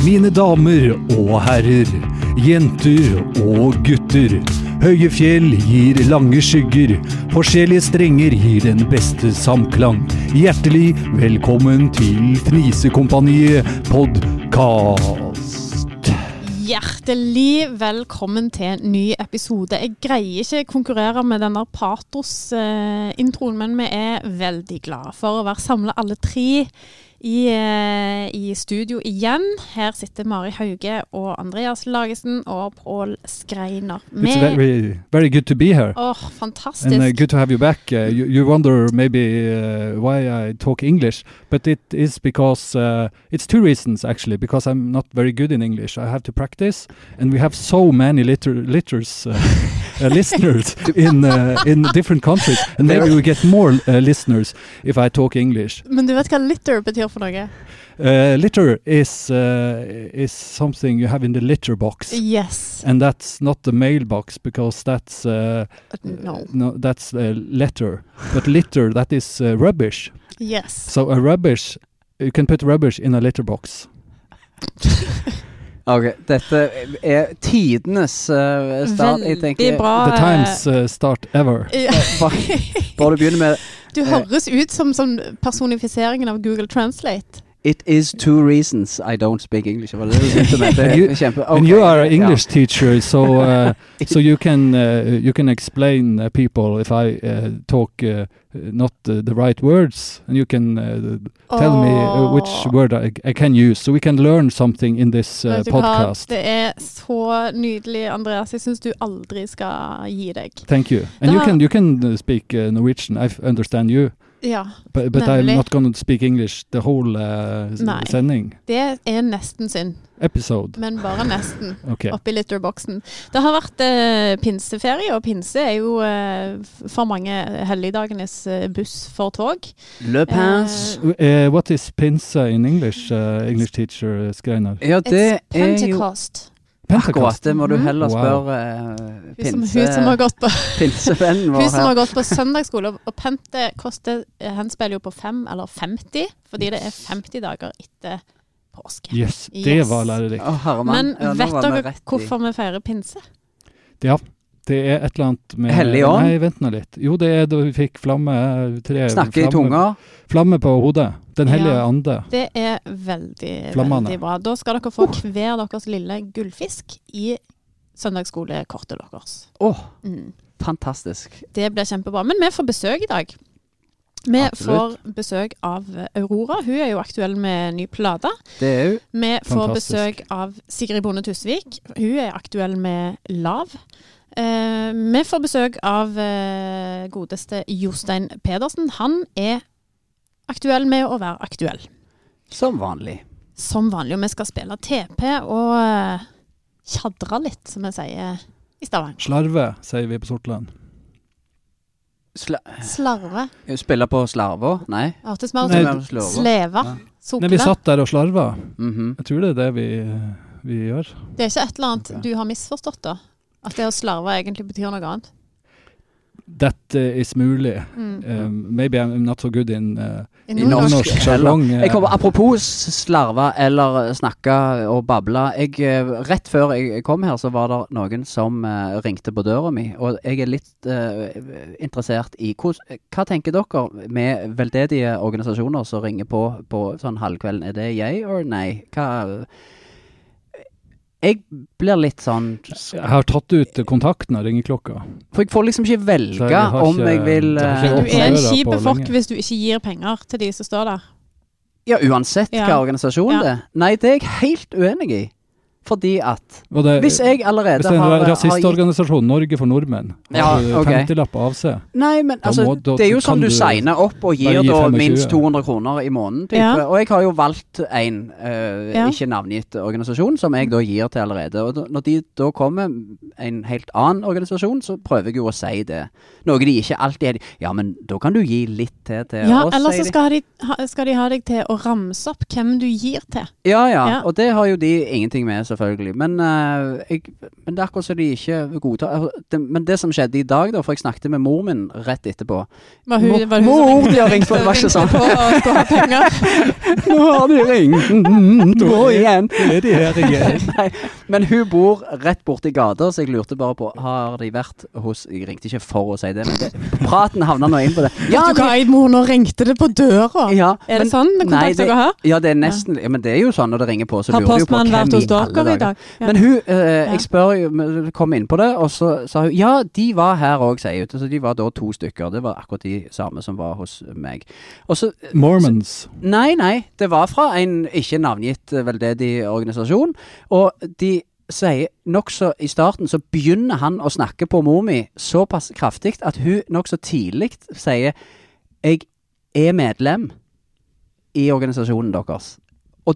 Mine damer og herrer, jenter og gutter. Høye fjell gir lange skygger, forskjellige strenger gir den beste samklang. Hjertelig velkommen til Fnisekompaniet podkast. Hjertelig velkommen til en ny episode. Jeg greier ikke konkurrere med denne patos-introen, men vi er veldig glade for å være samla alle tre i, eh, i studio igjen. Her sitter Mari Hauge og Andreas Lagesen og Pål Skreiner. It's very, very good to be here. Åh, fantastisk. And uh, good to have you back. Uh, you, you wonder maybe uh, why I talk English, but it is because uh, it's two reasons actually. Because I'm not very good in English, I have to practice, and we have so many liter liters. uh, listeners in uh, in different countries, and maybe we get more uh, listeners if I talk English. Men du vet hva litter betyr for noe? Uh, litter is uh, is something you have in the litter box. Yes. And that's not the mailbox because that's uh, No. no that's a letter. But litter that is uh, rubbish. Yes. So a rubbish, you can put rubbish in a litter box. Ok, dette er tidenes uh, start. Jeg tenker bra. The times uh, start ever. Ja. Bare, bare du begynner med Du høres ut som som personifiseringen av Google Translate. It is two reasons I don't speak English. Det You- okay. And you are an English English teacher, so uh, so you can uh, you can explain uh, people if I uh, talk uh, not uh, the right words, and you can uh, tell me uh, which word I, I can use, so we can learn something in this uh, podcast. Det er så nydelig, Andreas. Jeg syns du aldri skal gi deg. Thank you. And you can you can speak uh, Norwegian. I understand you, Ja. but, but I'm not going to speak English the whole uh, Nei. sending Det er nesten synd, episode. men bare nesten. Okay. Oppi litterboksen. Det har vært uh, pinseferie, og pinse er jo uh, for mange helligdagenes eh, buss for tog. Le Pins. Uh, what is pinse in English, uh, English teacher Skreinar? Ja, det It's er jo Pentecost. Akkurat, det må du Mhm. heller spørre Hun som, pinse, hun som har gått på pinsevennen vår Hun som har gått på søndagsskole, og Pente koster eh, henspiller jo på fem eller 50, fordi det er 50 dager etter påske. Yes, det var lærerikt. Men Ja, vet vi dere hvorfor vi feirer pinse? Ja, det er et eller annet med Hellig ånd? Nei, vent nå litt. Jo, det er da vi fikk flamme tre Snakke i tunga? Flamme på hodet. Den hellige Ja. ande. Det er veldig, Flammene. veldig bra. Da skal dere få hver deres lille gullfisk i søndagsskolekortet deres. Åh, Mm. fantastisk. Det blir kjempebra. Men vi får besøk i dag. Vi Absolutt. får besøk av Aurora. Hun er jo aktuell med ny plate. Det er jo Vi får Fantastisk. besøk av Sigrid Bonde Tusvik. Hun er aktuell med Lav. Eh, vi får besøk av eh, godeste Jostein Pedersen. Han er aktuell med å være aktuell. som vanlig. Som vanlig. Og vi skal spille TP og eh, tjadre litt, som vi sier i Stavanger. Slarve, sier vi på Sortland. Sla Slarve. Spille på slarva? Nei? Hørtes mer Nei, ut som slurve. sleve. Nei, vi satt der og slarva. Mhm. Jeg tror det er det vi, vi gjør. Det er ikke et eller annet okay. du har misforstått, da? At det å slarve egentlig betyr noe annet? That uh, is mulig. Mm. Um, maybe I'm not so good in, uh, in, I nordnorsk. norsk uh, Jeg kommer, apropos slarve eller snakke og bable. Jeg, eh, rett før jeg kom her, så var det noen som uh, ringte på døra mi. Og jeg er litt eh, interessert i hos, Hva tenker dere med veldedige organisasjoner som ringer på på sånn halvkvelden? Er det jeg or nei? Hva Jeg blir litt sånn Jeg har tatt ut kontakten av ringeklokka. For jeg får liksom ikke velge jeg har om ikke- jeg vil jeg eh, ikke Du er en kjip fokk hvis du ikke gir penger til de som står der. Ja, uansett Ja. hva organisasjon Ja. det er. Nei, det er jeg helt uenig i. Fordi at det, Hvis jeg allerede hvis det er har, en har rasistorganisasjon, Norge for nordmenn, Ja, har du ok. 50-lapp av seg Nei, men altså, må- da det er jo sånn du, du signer opp og gir da minst 200 kroner i måneden. Ja. Og jeg har jo valgt en uh, Ja. ikke navngitt organisasjon som jeg da gir til allerede. Og da, når de da kommer en helt annen organisasjon, så prøver jeg jo å si det. Noe de ikke alltid er Ja, men da kan du gi litt til til Ja, oss, eller så skal de, ha, skal de ha deg til å ramse opp hvem du gir til. Ja, ja, Ja. Og det har jo de ingenting med, selvfølgelig. Men, uh, jeg, men det er akkurat som de ikke godtar altså, det, Men det som skjedde i dag, da, for jeg snakket med mor min rett etterpå Var hun, Mor- var hun mor, som de har ringt på, det var ikke sånn. Nå har de ringt nå igjen! Er de her igjen? Nei, men hun bor rett borti gata, så jeg lurte bare på Har de vært hos Jeg ringte ikke for å si det, men det, praten havna nå inn på det. Ja, du hva, mor, nå ringte det på døra. ja, Er det men- sånn Nei, kontakt det- dere har? Ja, det er nesten ja, Men det er jo sånn når det ringer på, så lurer du jo på hvem i alle dere i dag? Ja. Men hun, eh, jeg spør jo, kom inn på det, og så sa hun ja, de var her òg, sier hun. Så de var da to stykker. Det var akkurat de samme som var hos meg. Og så Mormons. Nei, nei. Det var fra en ikke navngitt eh, veldedig organisasjon. Og de sier nokså I starten så begynner han å snakke på mor mi såpass kraftig at hun nokså tidlig sier 'Jeg er medlem i organisasjonen deres'.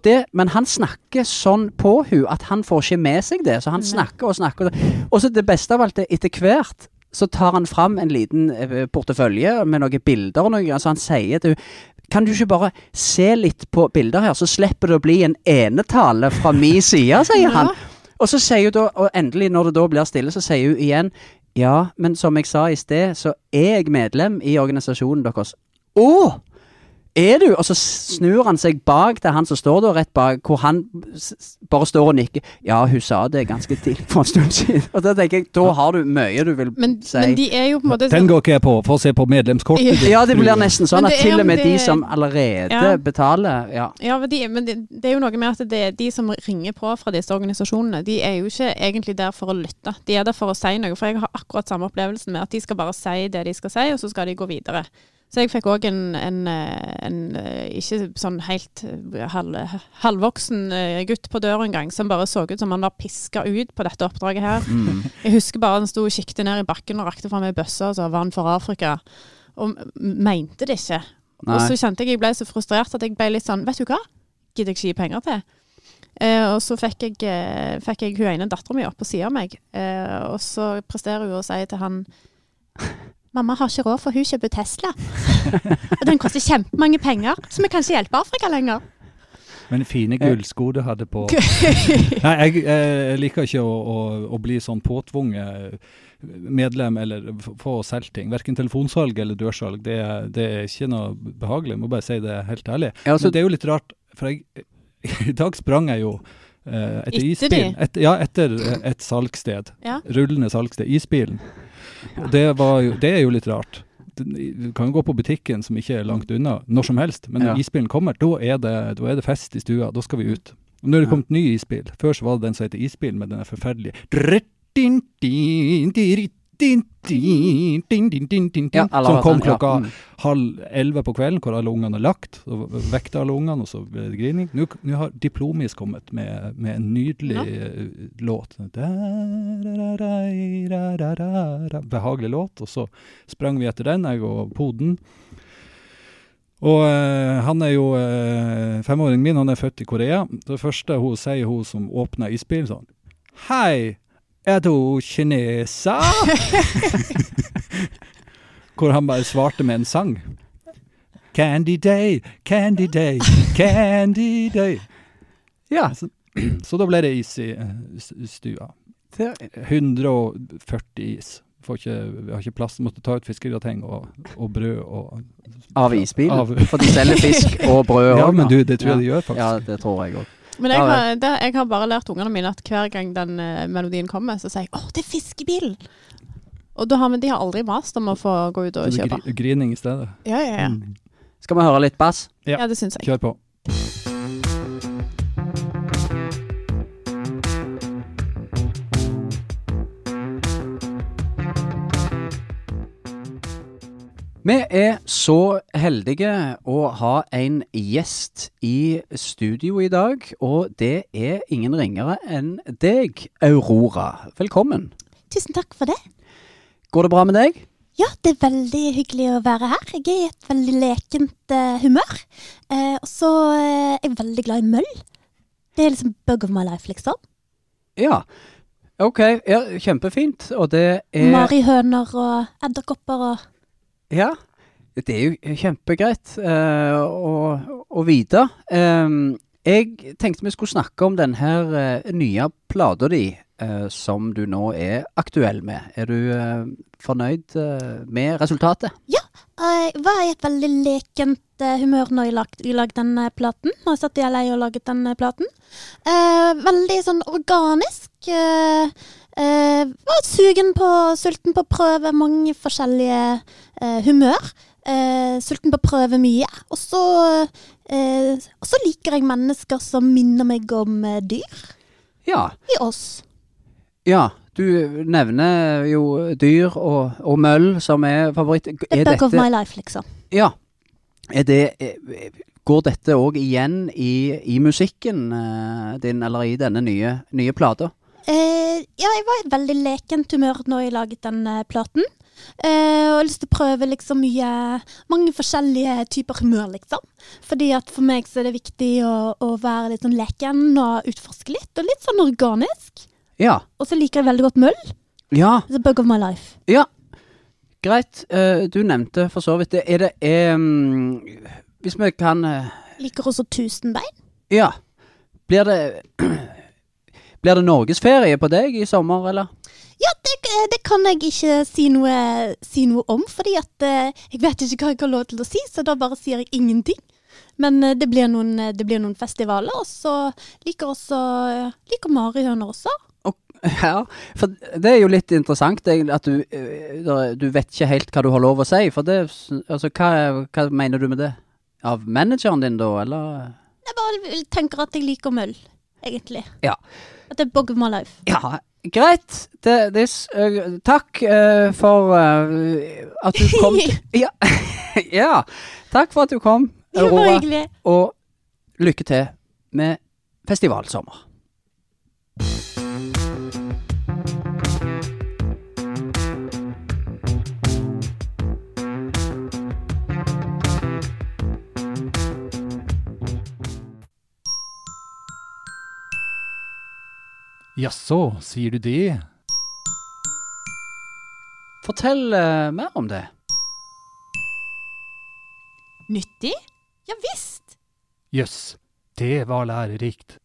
Det, men han snakker sånn på hun at han får ikke med seg det. Så han snakker og snakker. Og så det beste av alt er etter hvert så tar han fram en liten eh, portefølje med noen bilder og noe. Altså han sier til hun kan du ikke bare se litt på bilder her, så slipper det å bli en enetale fra min side, sier han. Og så sier hun da, og endelig når det da blir stille, så sier hun igjen Ja, men som jeg sa i sted, så er jeg medlem i organisasjonen deres. Å! Er du? Og så snur han seg bak til han som står der rett bak, hvor han bare står og nikker. Ja, hun sa det ganske tidlig for en stund siden. Og da tenker jeg, da har du mye du vil Men, si. men de er jo på en måte Den går ikke jeg på, for å se på medlemskortet ditt. ja, det blir nesten sånn at til og med med de som allerede Ja. betaler Ja. Ja, men, de, men det, det er jo noe med at det er de som ringer på fra disse organisasjonene, de er jo ikke egentlig der for å lytte. De er der for å si noe. For jeg har akkurat samme opplevelsen med at de skal bare si det de skal si, og så skal de gå videre. Så jeg fikk òg en, en, eh, en eh, ikke sånn helt eh, halv, halvvoksen gutt på døra en gang, som bare så ut som han var piska ut på dette oppdraget her. Mm. Jeg husker bare han sto og kikket ned i bakken og rakte fram ei bøsse, og så var han for Afrika. Og mente det ikke. Og så kjente jeg jeg ble så frustrert at jeg ble litt sånn Vet du hva? Gidder jeg ikke gi penger til. Eh, og så fikk jeg, eh, fikk jeg hun ene dattera mi opp på sida av meg, eh, og så presterer hun å si til han Mamma har ikke råd, for hun kjøper Tesla. og den koster kjempemange penger, så vi kan ikke hjelpe Afrika lenger. Men fine gullsko du hadde på. Nei, jeg, jeg liker ikke å, å, å bli sånn påtvunget medlem eller få solgt ting. Verken telefonsalg eller dørsalg. Det, er- det er ikke noe behagelig, jeg må bare si det helt ærlig. Ja, altså, Men det er jo litt rart, for jeg, i dag sprang jeg jo eh, etter Etter isbilen. Et, ja, etter eh, et salgssted. Ja. Rullende salgssted. Isbilen. Det, var jo, det er jo litt rart. Du kan gå på butikken som ikke er langt unna, når som helst, men Ja. når isbilen kommer, da er, det, da er det fest i stua. Da skal vi ut. Nå er det Ja. kommet ny isbil. Før så var det den som heter isbil, med den er forferdelige ja, som kom klokka ja. mm. halv elve på kvelden, hvor alle ungene er lagt. Og vekta alle ungene, og så ble det grining. Nå har Diplomis kommet med, med en nydelig ja. Eh, låt. Behagelig låt. Og så sprang vi etter den, jeg og Poden. Og øh, han er jo øh, Femåringen min han er født i Korea. Det første hun sier, hun som åpner isbilen, sånn Hei! Er du kineser? Hvor han bare svarte med en sang. Candy day, candy day, candy day. Ja, Så, så da ble det is i eh, stua. 140 is. Får ikke, vi har ikke plass, måtte ta ut fiskegrateng og, og brød og av isbilen. Av- For de selger fisk og brød Ja, men du, det tror jeg Ja. de gjør, faktisk. Ja, det tror jeg òg. Men jeg har, det, jeg har bare lært ungene mine at hver gang den eh, melodien kommer, så sier jeg 'Å, det er fiskebilen'. Og da har, men de har aldri mast om å få gå ut og kjøpe. gri- grining i stedet. Ja, ja, ja. Mm. Skal vi høre litt bass? Ja. Ja, det syns jeg. Kjør på. Vi er så heldige å ha en gjest i studio i dag, og det er ingen ringere enn deg, Aurora. Velkommen. Tusen takk for det. Går det bra med deg? Ja, det er veldig hyggelig å være her. Jeg er i et veldig lekent uh, humør. Uh, og så eh, er jeg veldig glad i møll. Det er liksom bug of my life, liksom. Ja. Ok, ja, kjempefint. Og det er Marihøner og edderkopper og Ja, det er jo kjempegreit uh, å, å vite. Ehm, Jeg tenkte vi skulle snakke om den her uh, nye plata di uh, som du nå er aktuell med. Er du fornøyd med resultatet? Ja, Jeg var i et veldig lekent humør når jeg lagde, jeg den platen. Når jeg satt i LA og laget den platen. Veldig sånn organisk. eh, eh, var sugen på, sulten på å prøve mange forskjellige eh, humør. Eh, sulten på å prøve mye. Og så, eh, liker jeg mennesker som minner meg om eh, dyr Ja. i oss. Ja. Du nevner jo dyr og, og møll som er favoritt. The Er dette, of my life, liksom. Ja. Er det Går dette òg igjen i, i musikken eh, din, eller i denne nye, nye plata? Eh, ja, jeg var i veldig lekent humør når jeg laget den eh, platen. Eh, og har lyst til å prøve liksom mye Mange forskjellige typer humør, liksom. Fordi at for meg så er det viktig å, å være litt sånn leken og utforske litt. Og litt sånn organisk. Ja. Og så liker jeg veldig godt møll. Ja. The bug of my life. Ja, greit. Uh, du nevnte for så vidt det. Er det um, Hvis vi kan uh, Liker også tusenbein. Ja. Blir det Blir det norgesferie på deg i sommer, eller? Ja, det, det kan jeg ikke si noe, si noe om, fordi at eh, jeg vet ikke hva jeg har lov til å si, så da bare sier jeg ingenting. Men eh, det, blir noen, eh, det blir noen festivaler, og så liker også eh, liker marihøner også. Ja, for det er jo litt interessant at du, eh, du vet ikke helt hva du har lov å si. For det Altså, hva, hva mener du med det? Av manageren din, da, eller? Jeg bare tenker at jeg liker møll, egentlig. Ja. At det er bog of my life. Ja, greit. Det, det, uh, takk uh, for uh, at du kom. ja. ja. Takk for at du kom, Aurora. Og lykke til med festivalsommer. Jaså, sier du det? Fortell øh, mer om det. Nyttig? Ja visst! Jøss, det var lærerikt.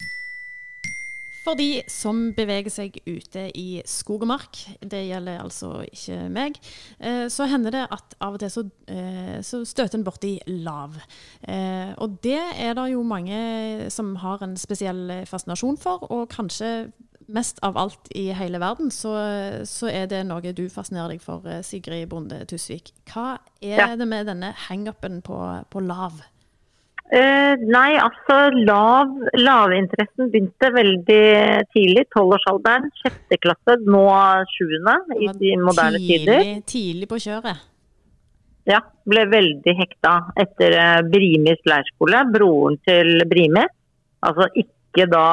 For de som beveger seg ute i skog og mark, det gjelder altså ikke meg, eh, så hender det at av og til så, eh, så støter en borti lav. Eh, og det er det jo mange som har en spesiell fascinasjon for, og kanskje mest av alt i hele verden, så, så er det noe du fascinerer deg for, eh, Sigrid Bonde Tusvik. Hva er Ja. det med denne hangupen på, på lav? Eh, nei, altså lav, lavinteressen begynte veldig tidlig, tolvårsalderen, sjette klasse, nå sjuende i de moderne tider. tidlig, på kjøret. Ja, ble veldig hekta etter eh, Brimis leirskole, broren til Brimi. Altså ikke da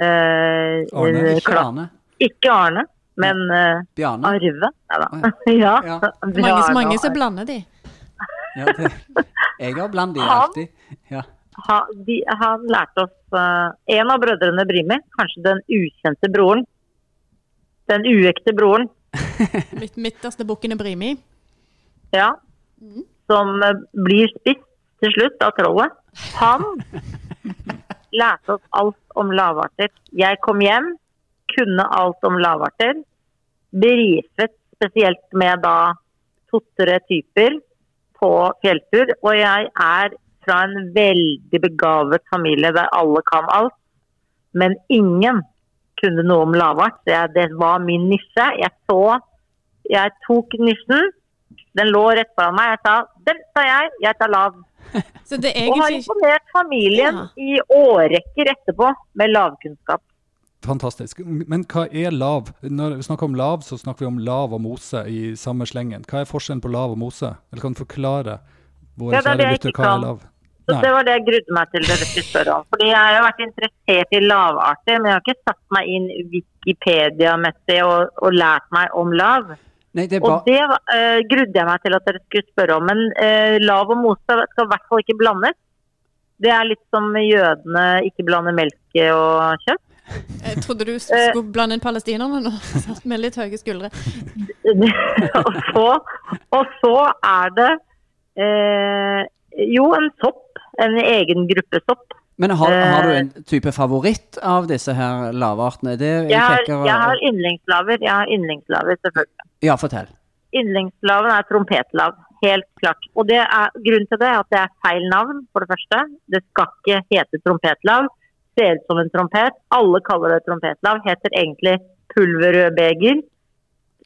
Arne, eh, Ikke Arne. Ikke Arne, men eh, Bjarne. Arve. Nei ja. Ja. Mange, mange som blander de. Ja, det, jeg har blandet de alltid. Ja. ha, de, han lærte oss uh, En av brødrene Brimi, kanskje den ukjente broren. Den uekte broren, Mitt midterste bukkene Brimi. ja. Som uh, blir spist til slutt av trollet. Han lærte oss alt om lavarter. Jeg kom hjem, kunne alt om lavarter. Brifet spesielt med da to-tre typer på fjelltur. Og jeg er fra en veldig begavet familie der alle kan alt. Men ingen kunne noe om lavart. Det var min nisje. Jeg så Jeg tok nissen. Den lå rett foran meg. Jeg sa 'den tar jeg, jeg tar lav'. Så det er Og har egentlig imponert familien Ja. i årrekker etterpå med lavkunnskap. Fantastisk. Men hva er lav? Når vi snakker om lav, så snakker vi om lav og mose i samme slengen. Hva er forskjellen på lav og mose? Eller kan du forklare våre Ja, det det kjære lyttere hva er lav? Så Det var det jeg grudde meg til dere skulle spørre om. Fordi jeg har jo vært interessert i lavarter, men jeg har ikke satt meg inn Wikipedia-messig og, og lært meg om lav. Nei, det Og det eh, grudde jeg meg til at dere skulle spørre om. Men eh, lav og mose skal i hvert fall ikke blandes. Det er litt som jødene ikke blander melk og kjøtt. Jeg trodde du Eh. skulle blande inn palestinerne nå, satt med litt høye skuldre. og, så, og så er det eh, jo en sopp, en egen gruppe sopp, Men har, har du Eh. en type favoritt av disse her lavartene? Det Jeg har, jeg har yndlingslaver. Jeg har yndlingslaver, selvfølgelig. Ja, fortell. Yndlingslaven er trompetlav. Helt klart. Og det er, grunnen til det er at det er feil navn, for det første. Det skal ikke hete trompetlav. Ser ut som en trompet. Alle kaller det trompetlav. Heter egentlig pulverrødbeger.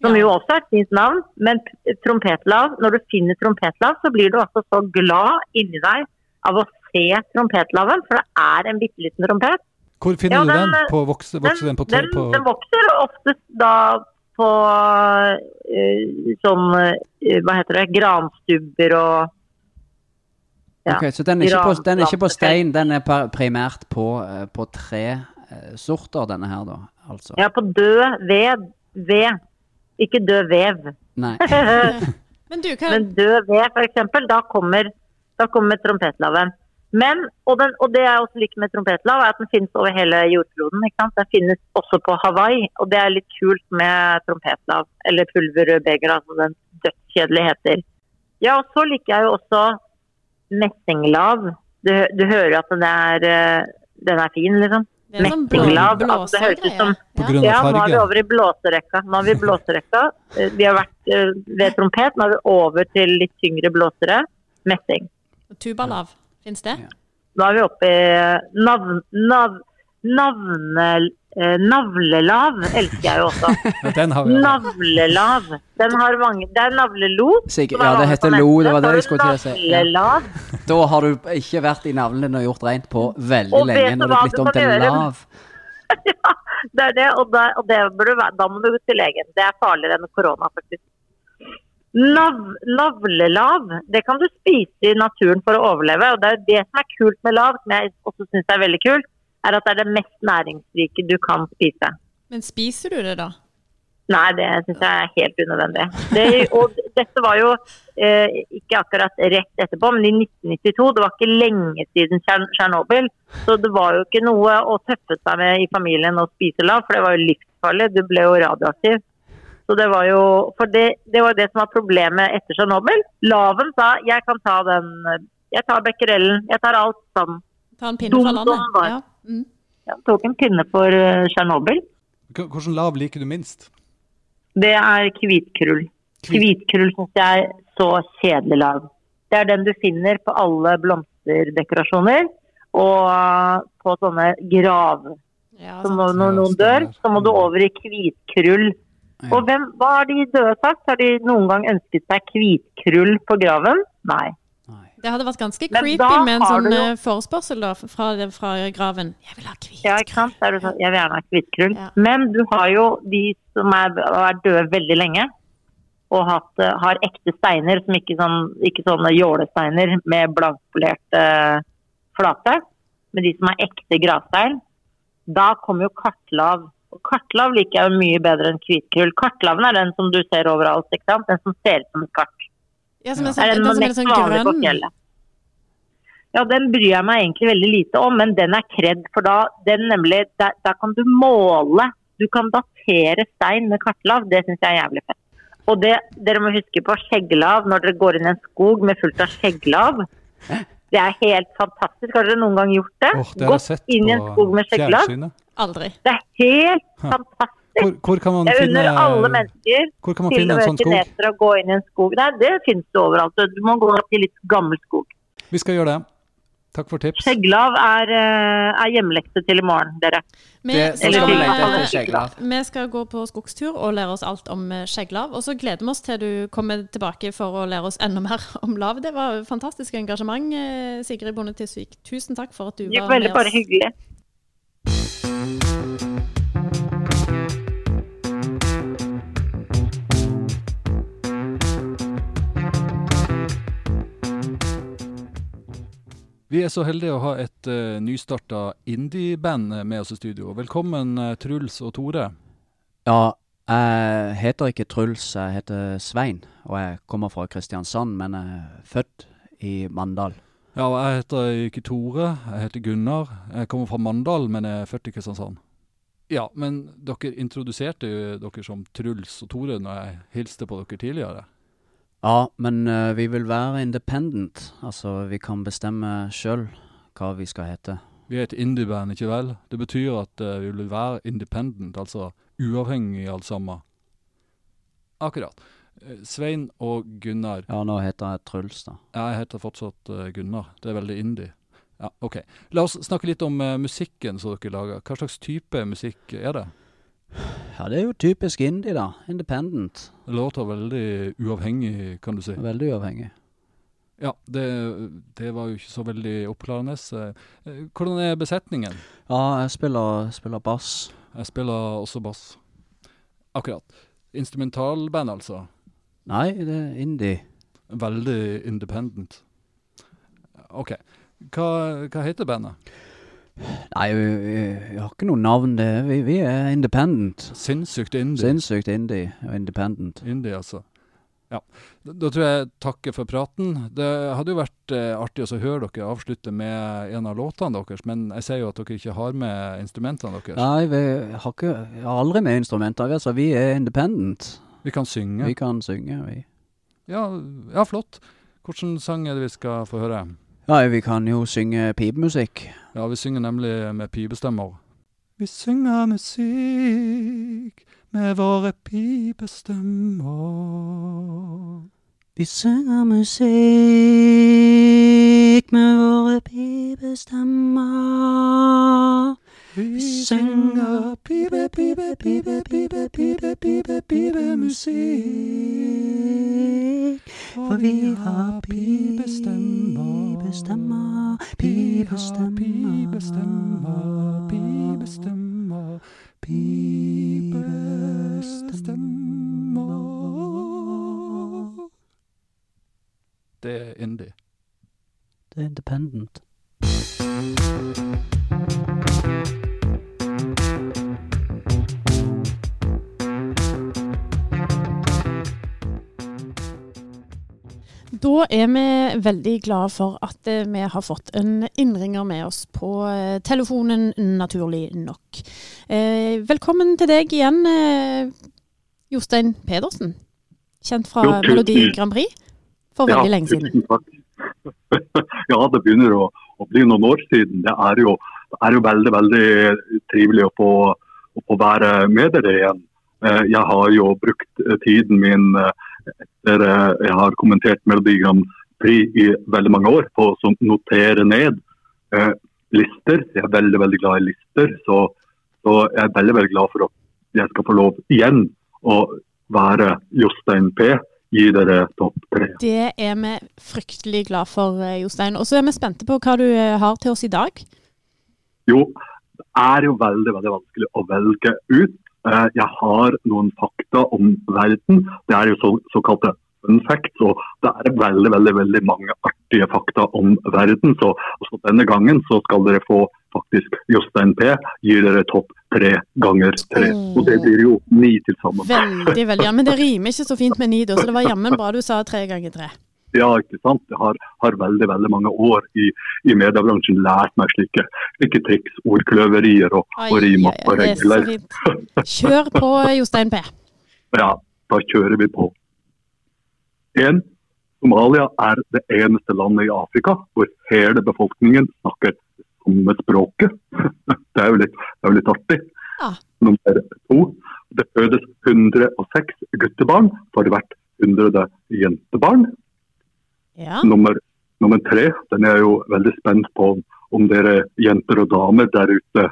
Som jo også er et fint navn. Men trompetlav, når du finner trompetlav, så blir du også så glad inni deg av å se trompetlaven. For det er en bitte liten trompet. Hvor finner Ja, du den? den, På vokse, vokser den på, tre- den, på den vokser oftest da på sånn Hva heter det? Granstubber og Ja. Ok, så den er, ikke på, den er ikke på stein, den er primært på, eh, på tre eh, sorter, denne her, da? Altså. Ja, på død ved. Ved. Ikke død vev. Nei. Men du, hva, Men død ved, f.eks., da kommer, da kommer trompetlaven. Men, og, den, og det jeg også liker med trompetlav, er at den finnes over hele jordkloden. ikke sant? Den finnes også på Hawaii, og det er litt kult med trompetlav. Eller pulverrødbeger, da, som den dødskjedelig heter. Ja, og så liker jeg jo også messinglav. Du, du hører at den er, eh, den er fin, liksom. sånn Messinglav, altså, det høres ut som- Ja. Ja, nå er vi over i blåserekka. Nå er vi blåserekka. Eh, Vi har vært eh, ved trompet, nå er vi over til litt tyngre blåsere. Messing. Tubalav, fins det? Ja. Nå er vi oppe i navn, nav, navne, eh, navlelav, elsker jeg jo også. Den har vi. ja. Navlelav. Den har mange Det er navlelo. Sikkert- er ja, det heter lo, det var det jeg skulle til å si, Navlelav. ja. Da har du ikke vært i navlen din og gjort rent på veldig Og lenge når du er blitt om til lav. Ja, Det er det, og, da, og det du, være- da må du til legen. Det er farligere enn korona, faktisk. Nav, navlelav, det kan du spise i naturen for å overleve. og Det er det som er kult med lav, som jeg også syns er veldig kult, er at det er det mest næringsrike du kan spise. Men spiser du det, da? Nei, det syns jeg er helt unødvendig. Det, og dette var jo eh, ikke akkurat rett etterpå, men i 1992. Det var ikke lenge siden Tsjern- Tsjernobyl. Så det var jo ikke noe å tøffe seg med i familien å spise lav, for det var jo livsfarlig. Du ble jo radioaktiv. Så det var jo For det, det var det som var problemet etter Tsjernobyl. Laven sa jeg kan ta den Jeg tar becquerelen. Jeg tar alt sammen. Ta en pinne Dum fra landet? Ja. Mm. Jeg tok en pinne for eh, Tsjernobyl. Hvilken lav liker du minst? Det er hvitkrull. Hvitkrull syns jeg er så kjedelig lav. Det er den du finner på alle blomsterdekorasjoner og på sånne grav. Ja, Så når, når noen dør, så må du over i hvitkrull. Ja. Og hvem, hva har de døde sagt? Har de noen gang ønsket seg hvitkrull på graven? Nei. Det hadde vært ganske creepy med en sånn jo- eh, forespørsel da, fra, fra graven. Jeg vil ha hvitkrull. Ja, ikke sant? Er det sånn, jeg vil gjerne ha hvitkrull. Ja. Men du har jo de som er, er døde veldig lenge, og hatt, eh, har ekte steiner, som ikke, sånn, ikke sånne jålesteiner med blankpolerte uh, flate, men de som har ekte gravstein. Da kommer jo kartlav. Og kartlav liker jeg jo mye bedre enn hvitkrull. Kartlaven er den som du ser overalt, ikke sant? Den som ser ut som et kart. Ja, som er sånn, er den den som er litt sånn grønn. Ja, den bryr jeg meg egentlig veldig lite om, men den er kred. For da, den nemlig, der, der kan du måle. Du kan datere stein med kartlav. Det syns jeg er jævlig fett. Og det, dere må huske på skjegglav når dere går inn i en skog med fullt av skjegglav. Det er helt fantastisk. Har dere noen gang gjort det? Åh, det Gått sett inn i en skog med skjegglav? Aldri. Det er helt Hæ. fantastisk. Hvor, hvor kan man Jeg finne unner alle mennesker Hvor kan man til finne en sånn skog? kinesere å gå inn i en skog. Nei, det finnes det overalt. Du må gå til litt gammel skog. Vi skal gjøre det. Takk for tips. Skjegglav er, eh, er hjemmelekse til i morgen, dere. Vi skal, vi skal gå på skogstur og lære oss alt om eh, skjegglav. Og så gleder vi oss til du kommer tilbake for å lære oss enda mer om lav. Det var fantastisk engasjement, eh, Sigrid Bonde Tisvik. Tusen takk for at du Det var er veldig bare hyggelig. Vi er så heldige å ha et uh, nystarta indie-band med oss i studio. Velkommen, uh, Truls og Tore. Ja, jeg heter ikke Truls, jeg heter Svein, og jeg kommer fra Kristiansand, men jeg er født i Mandal. Ja, og jeg heter ikke Tore, jeg heter Gunnar. Jeg kommer fra Mandal, men jeg er født i Kristiansand. Ja, men dere introduserte jo dere som Truls og Tore når jeg hilste på dere tidligere. Ja, men uh, vi vil være independent, altså vi kan bestemme sjøl hva vi skal hete. Vi er et indie-band, ikke vel? Det betyr at uh, vi vil være independent, altså uavhengig alt sammen. Akkurat. Eh, Svein og Gunnar. Ja, nå heter jeg Truls, da. Jeg heter fortsatt uh, Gunnar. Det er veldig indie. Ja, OK. La oss snakke litt om musikken som dere lager. Hva slags type musikk er det? Ja, det er jo typisk indie, da. Independent. Det låter veldig uavhengig, kan du si. Veldig uavhengig. Ja, det, det var jo ikke så veldig oppklarende. Eh, Hvordan er besetningen? Ja, jeg spiller, spiller bass. Jeg spiller også bass. Akkurat. Instrumentalband, altså. Nei, det er indie. Veldig independent. OK. Hva, hva heter bandet? Nei, vi, vi, vi har ikke noe navn. Vi, vi er independent. Sinnssykt indie. Sinnssykt indie og independent. Indie, altså. Ja. Da, da tror jeg takker for praten. Det hadde jo vært eh, artig å høre dere avslutte med en av låtene deres, men jeg ser jo at dere ikke har med instrumentene deres. Nei, vi har, ikke, har aldri med instrumenter. Altså, vi er independent. Vi kan synge. Vi kan synge, vi. Ja, ja, flott. Hvilken sang er det vi skal få høre? Ja, vi kan jo synge pipemusikk. Ja, vi synger nemlig med pipestemmer. Vi synger musikk med våre pipestemmer. Vi synger musikk med våre pipestemmer. Vi synger pipe, pipe, pipe, pipe, pipe, pipe, pipe musikk. For vi har pibestemmer, pipestemmer, pipestemmer, pibestemmer, pibestemmer, pibestemmer. Det er indie. Det er independent. Da er vi veldig glade for at eh, vi har fått en innringer med oss på eh, telefonen, naturlig nok. Eh, velkommen til deg igjen, Jostein Pedersen. Kjent fra Jo, Melodi Grand Prix for veldig lenge siden. ja, det begynner å, å bli noen år siden. Det er jo, det er jo veldig veldig trivelig å få, å få være med dere igjen. Jeg har jo brukt tiden min eh, etter jeg har kommentert Melodi Grand Prix i veldig mange år på å notere ned eh, lister. Jeg er veldig veldig glad i lister, så, så jeg er veldig veldig glad for at jeg skal få lov igjen å være Jostein P. Gi dere topp tre. Det er vi fryktelig glad for, eh, Jostein. Og så er vi spente på hva du eh, har til oss i dag. Jo, det er jo veldig veldig vanskelig å velge ut. Eh, Jeg har noen fakta om verden. Det er jo så, såkalte fun facts, og det er veldig veldig, veldig mange artige fakta om verden. Så, så denne gangen så skal dere få faktisk Jostein P. gir dere topp tre ganger tre. Og det blir jo ni til sammen. Veldig, veldig. Ja, men det rimer ikke så fint med ni, da, så det var jammen bra du sa tre ganger tre. Ja, ikke sant. Jeg har, har veldig veldig mange år i, i mediebransjen lært meg slike, slike triks, ordkløverier og, Ai, og rim og er regler. Kjør på, Jostein P. Ja, da kjører vi på. En, Somalia er det eneste landet i Afrika hvor hele befolkningen snakker samme språket. Det er jo litt, det er jo litt artig. Ja. Nummer to, det fødes 106 guttebarn for hvert 100 jentebarn. Ja. Nummer, nummer tre, den er jeg jo veldig spent på om- dere jenter og damer der ute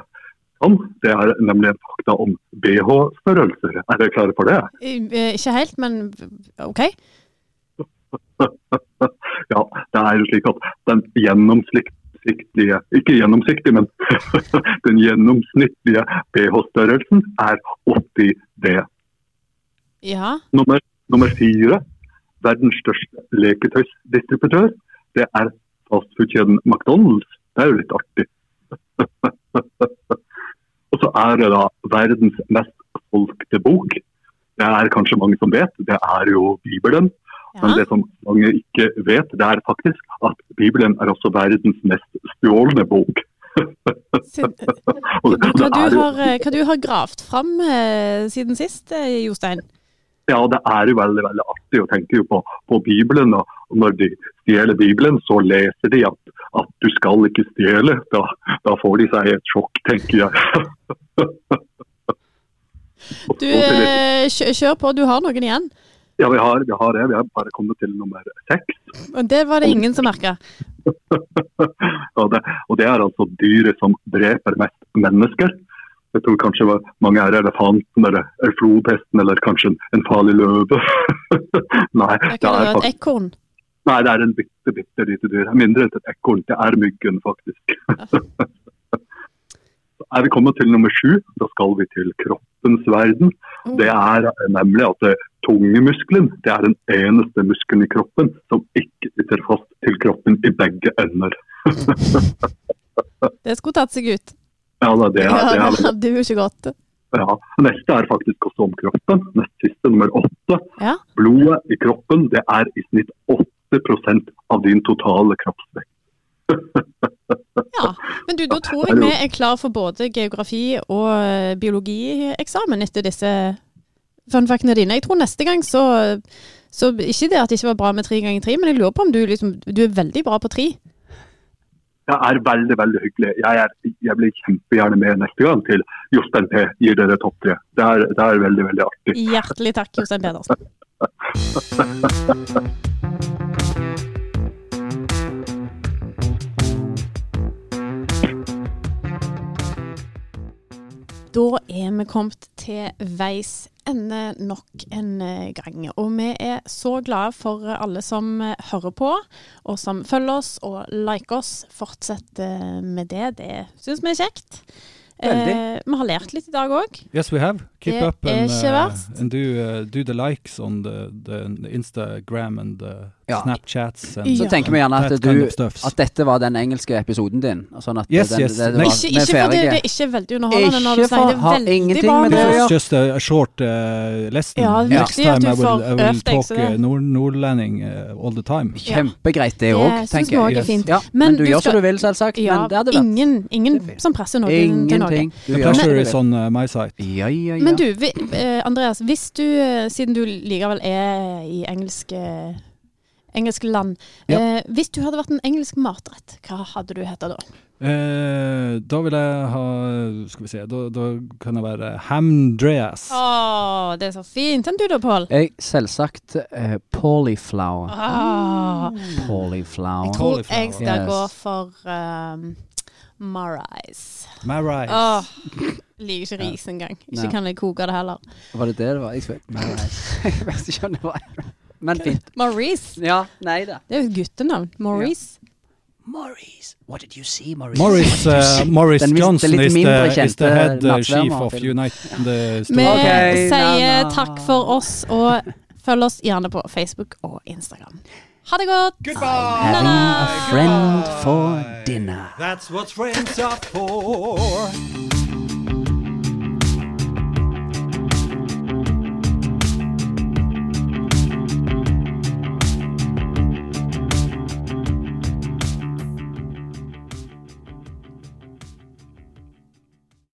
kan. Det er nemlig en fakta om BH-størrelser. Er dere klare for det? Eh, Ikke helt, men OK. Ja, det er jo slik at den gjennomsiktige, ikke gjennomsiktig, men den gjennomsnittlige pH-størrelsen er 80 D. Ja. Nummer, nummer fire, verdens største leketøysdistributør, det er fastfood-kjeden McDonald's. Det er jo litt artig. Og så er det da verdens mest solgte bok. Det er kanskje mange som vet, det er jo Bibelen. Men det som mange ikke vet, det er faktisk at Bibelen er også verdens mest stjålne bok. Hva du har, hva du har gravd fram eh, siden sist, eh, Jostein? Ja, det er jo veldig veldig artig å tenke på, på Bibelen. Og når de stjeler Bibelen, så leser de at, at du skal ikke stjele. Da, da får de seg et sjokk, tenker jeg. Du, eh, kjør på, du har noen igjen. Ja, vi har, vi har det. Vi har bare kommet til nummer seks. Og det var det ingen som merka. og, det, og det er altså dyret som dreper mest mennesker. Jeg tror kanskje var- mange er elefanten eller, eller flodhesten eller kanskje en, en farlig løve. nei, Det det er et ekorn. nei, det er en bitte, bitte lite dyr. Mindre enn et ekorn. Det er myggen, faktisk. Er vi kommet til nummer sju. Da skal vi til kroppens verden. Det er nemlig at eh, tungemuskelen det er den eneste muskelen i kroppen som ikke sitter fast til kroppen i begge ender. Det skulle tatt seg ut. Ja, det det Ja, er, det det er, jo ikke godt. ja. Neste er faktisk også om kroppen. Nest siste, nummer åtte. Ja. Blodet i kroppen det er i snitt 8 av din totale kroppsvekt. Ja, Men du, da tror jeg vi er klar for både geografi og eh, biologieksamen etter disse fun factene dine. Jeg tror neste gang så, så Ikke det at det ikke var bra med tre ganger tre, men jeg lurer på om du liksom Du er veldig bra på tre. Det er veldig veldig hyggelig. Jeg, er, jeg blir kjempegjerne med neste gang til Jostein P gir dere topp tre. Det er, det er veldig veldig artig. Hjertelig takk, Jostein Pedersen. Da er vi kommet til veis ende nok en eh, gang. Og vi er så glade for alle som eh, hører på, og som følger oss og liker oss. Fortsett eh, med det. Det syns vi er kjekt. Veldig. Eh, vi har lært litt i dag òg. Yes, we have. Keep Det up and, uh, and do, uh, do the likes on the, the Instagram and the Ja. Snapchats. And Så Ja. tenker vi gjerne at du kind of. At dette var den engelske episoden din. Sånn at Yes, den, yes. det- det var- Ikke, ikke fordi det er ikke veldig underholdende når du Ikke sier det. har veldig ingenting med det å gjøre. just a, a short uh, lesson. Ja, Next time du I will, I will talk uh, nord nordlending uh, all the time. Kjempegreit det Det òg, syns tenker jeg. Yes. Ja, Men men du du gjør skal- som du vil, selvsagt. Ja, men det hadde vært ingen, ingen som presser noen til noe. Ingenting. The som pleasure du is on my side. Ja, ja, ja. Men du, vi, eh, Andreas, hvis du, eh, siden du likevel er i engelske, engelske land eh, Hvis du hadde vært en engelsk matrett, hva hadde du hett da? Eh, da vil jeg ha Skal vi se, da, da kan det være Hamdreas. Å, det er så fint. Enn du da, Pål? Selvsagt eh, Polyflower. Ah, Polyflower. jeg tror jeg skal Yes. gå for um, Marais. Marais. Oh, liker ikke ris engang. Ikke Nei. kan jeg koke det heller. Var det det det var? Jeg vet Jeg vet ikke om det var Men fint. Maurice. Ja, nei da. Det er jo et guttenavn. Maurice. Maurice, what did you see, Maurice? Maurice, uh, Maurice Johnson is the, is the head uh, chief of United Unite Vi sier na, na. takk for oss, og følg oss gjerne på Facebook og Instagram. Ha det godt! I'm Having a friend for dinner. That's what friends are for.